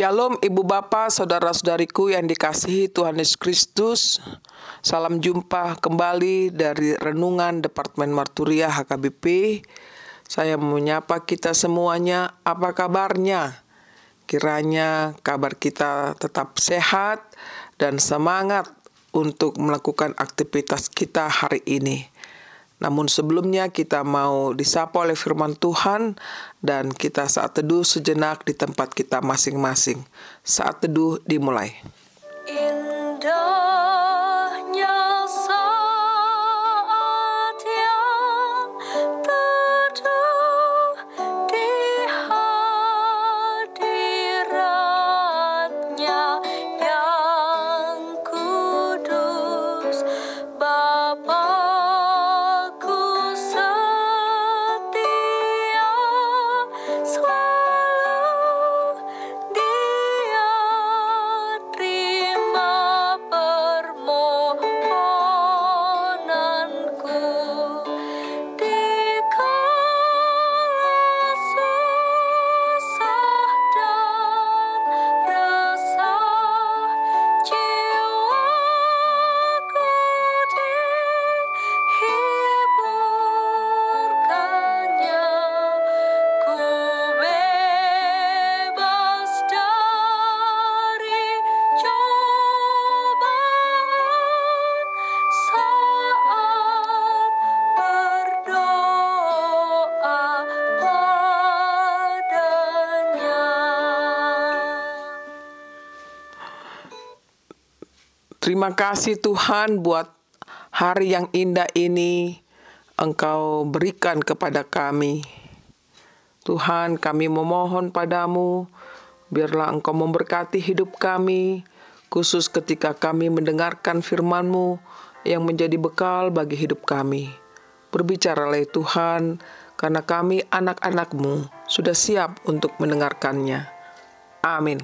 Shalom Ibu Bapak, Saudara-saudariku yang dikasihi Tuhan Yesus Kristus. Salam jumpa kembali dari Renungan Departemen Marturia HKBP. Saya menyapa kita semuanya, apa kabarnya? Kiranya kabar kita tetap sehat dan semangat untuk melakukan aktivitas kita hari ini. Namun sebelumnya kita mau disapa oleh firman Tuhan dan kita saat teduh sejenak di tempat kita masing-masing. Saat teduh dimulai. Terima kasih Tuhan buat hari yang indah ini Engkau berikan kepada kami. Tuhan kami memohon padamu, biarlah Engkau memberkati hidup kami, khusus ketika kami mendengarkan firman-Mu yang menjadi bekal bagi hidup kami. Berbicaralah Tuhan, karena kami anak-anak-Mu sudah siap untuk mendengarkannya. Amin.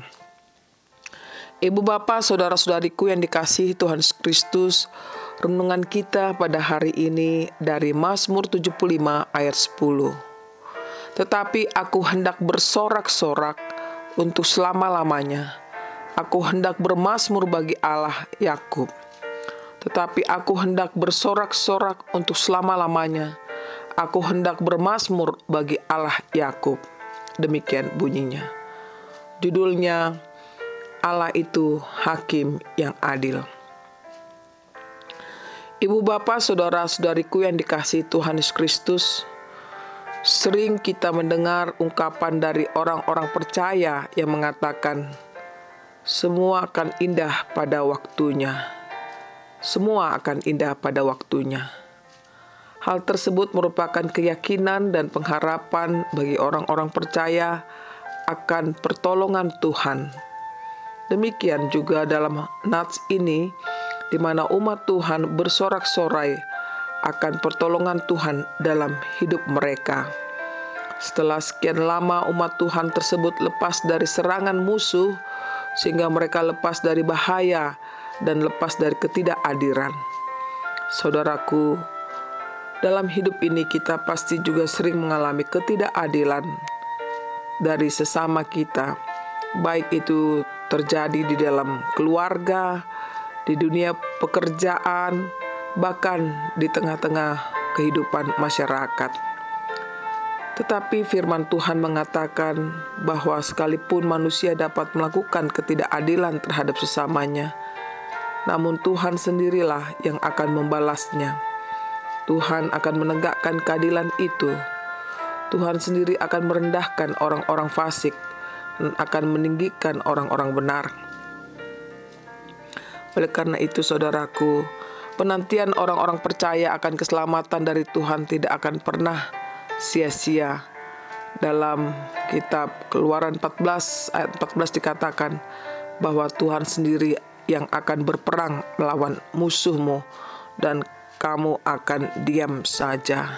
Ibu bapak, saudara-saudariku yang dikasihi Tuhan Kristus, renungan kita pada hari ini dari Mazmur 75 ayat 10. Tetapi aku hendak bersorak-sorak untuk selama-lamanya. Aku hendak bermasmur bagi Allah Yakub. Tetapi aku hendak bersorak-sorak untuk selama-lamanya. Aku hendak bermasmur bagi Allah Yakub. Demikian bunyinya. Judulnya Allah itu hakim yang adil. Ibu bapak, saudara-saudariku yang dikasih Tuhan Yesus Kristus, sering kita mendengar ungkapan dari orang-orang percaya yang mengatakan, semua akan indah pada waktunya. Semua akan indah pada waktunya. Hal tersebut merupakan keyakinan dan pengharapan bagi orang-orang percaya akan pertolongan Tuhan. Demikian juga dalam nats ini, di mana umat Tuhan bersorak-sorai akan pertolongan Tuhan dalam hidup mereka. Setelah sekian lama umat Tuhan tersebut lepas dari serangan musuh, sehingga mereka lepas dari bahaya dan lepas dari ketidakadiran. Saudaraku, dalam hidup ini kita pasti juga sering mengalami ketidakadilan dari sesama kita, baik itu terjadi di dalam keluarga, di dunia pekerjaan, bahkan di tengah-tengah kehidupan masyarakat. Tetapi firman Tuhan mengatakan bahwa sekalipun manusia dapat melakukan ketidakadilan terhadap sesamanya, namun Tuhan sendirilah yang akan membalasnya. Tuhan akan menegakkan keadilan itu. Tuhan sendiri akan merendahkan orang-orang fasik akan meninggikan orang-orang benar. Oleh karena itu, saudaraku, penantian orang-orang percaya akan keselamatan dari Tuhan tidak akan pernah sia-sia. Dalam kitab Keluaran 14 ayat 14 dikatakan bahwa Tuhan sendiri yang akan berperang melawan musuhmu dan kamu akan diam saja.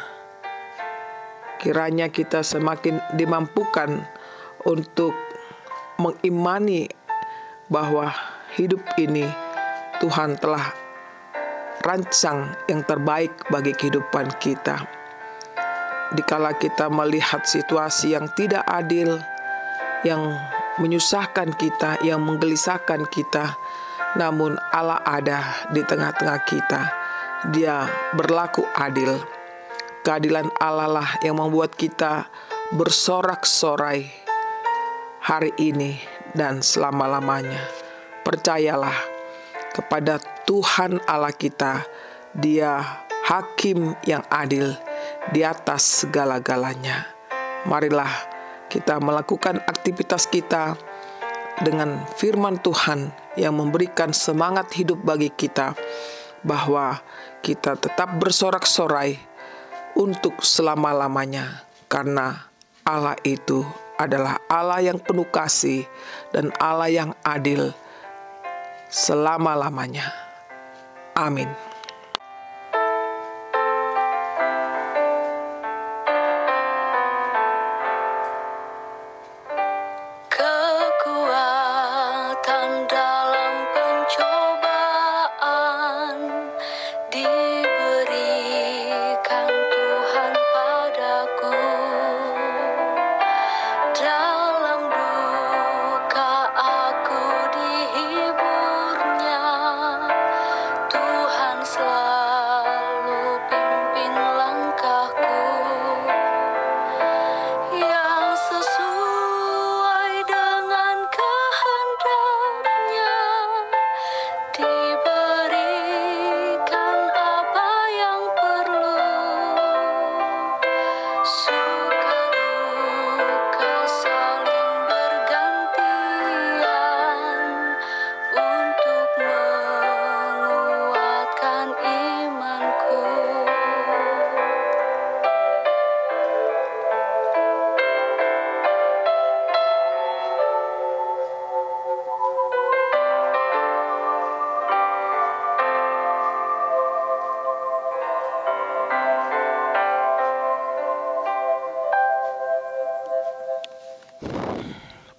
Kiranya kita semakin dimampukan untuk mengimani bahwa hidup ini Tuhan telah rancang yang terbaik bagi kehidupan kita. Dikala kita melihat situasi yang tidak adil, yang menyusahkan kita, yang menggelisahkan kita. Namun Allah ada di tengah-tengah kita. Dia berlaku adil. Keadilan Allah lah yang membuat kita bersorak-sorai hari ini dan selama-lamanya. Percayalah kepada Tuhan Allah kita, Dia hakim yang adil di atas segala-galanya. Marilah kita melakukan aktivitas kita dengan firman Tuhan yang memberikan semangat hidup bagi kita bahwa kita tetap bersorak-sorai untuk selama-lamanya karena Allah itu adalah Allah yang penuh kasih dan Allah yang adil selama-lamanya. Amin.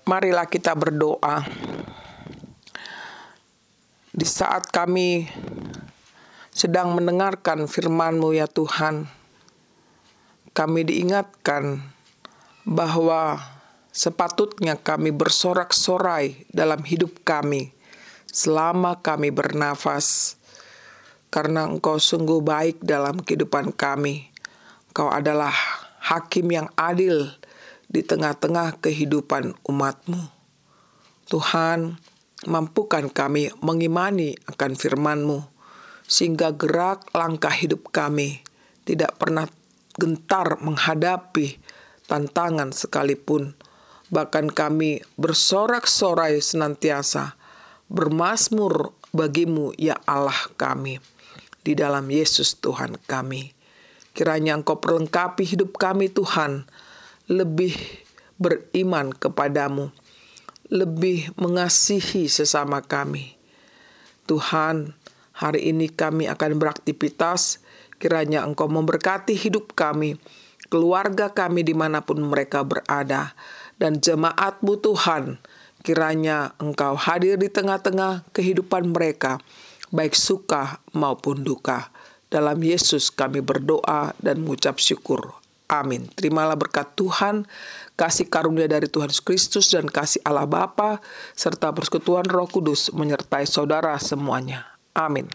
Marilah kita berdoa. Di saat kami sedang mendengarkan firman-Mu ya Tuhan, kami diingatkan bahwa sepatutnya kami bersorak-sorai dalam hidup kami selama kami bernafas. Karena Engkau sungguh baik dalam kehidupan kami. Engkau adalah hakim yang adil di tengah-tengah kehidupan umatmu. Tuhan, mampukan kami mengimani akan firman-Mu, sehingga gerak langkah hidup kami tidak pernah gentar menghadapi tantangan sekalipun. Bahkan kami bersorak-sorai senantiasa, bermasmur bagimu ya Allah kami, di dalam Yesus Tuhan kami. Kiranya Engkau perlengkapi hidup kami Tuhan, lebih beriman kepadamu, lebih mengasihi sesama kami. Tuhan, hari ini kami akan beraktivitas, kiranya Engkau memberkati hidup kami, keluarga kami di mana pun mereka berada, dan jemaatmu Tuhan, kiranya Engkau hadir di tengah-tengah kehidupan mereka, baik suka maupun duka. Dalam Yesus kami berdoa dan mengucap syukur. Amin. Terimalah berkat Tuhan, kasih karunia dari Tuhan Yesus Kristus dan kasih Allah Bapa serta persekutuan Roh Kudus menyertai saudara semuanya. Amin.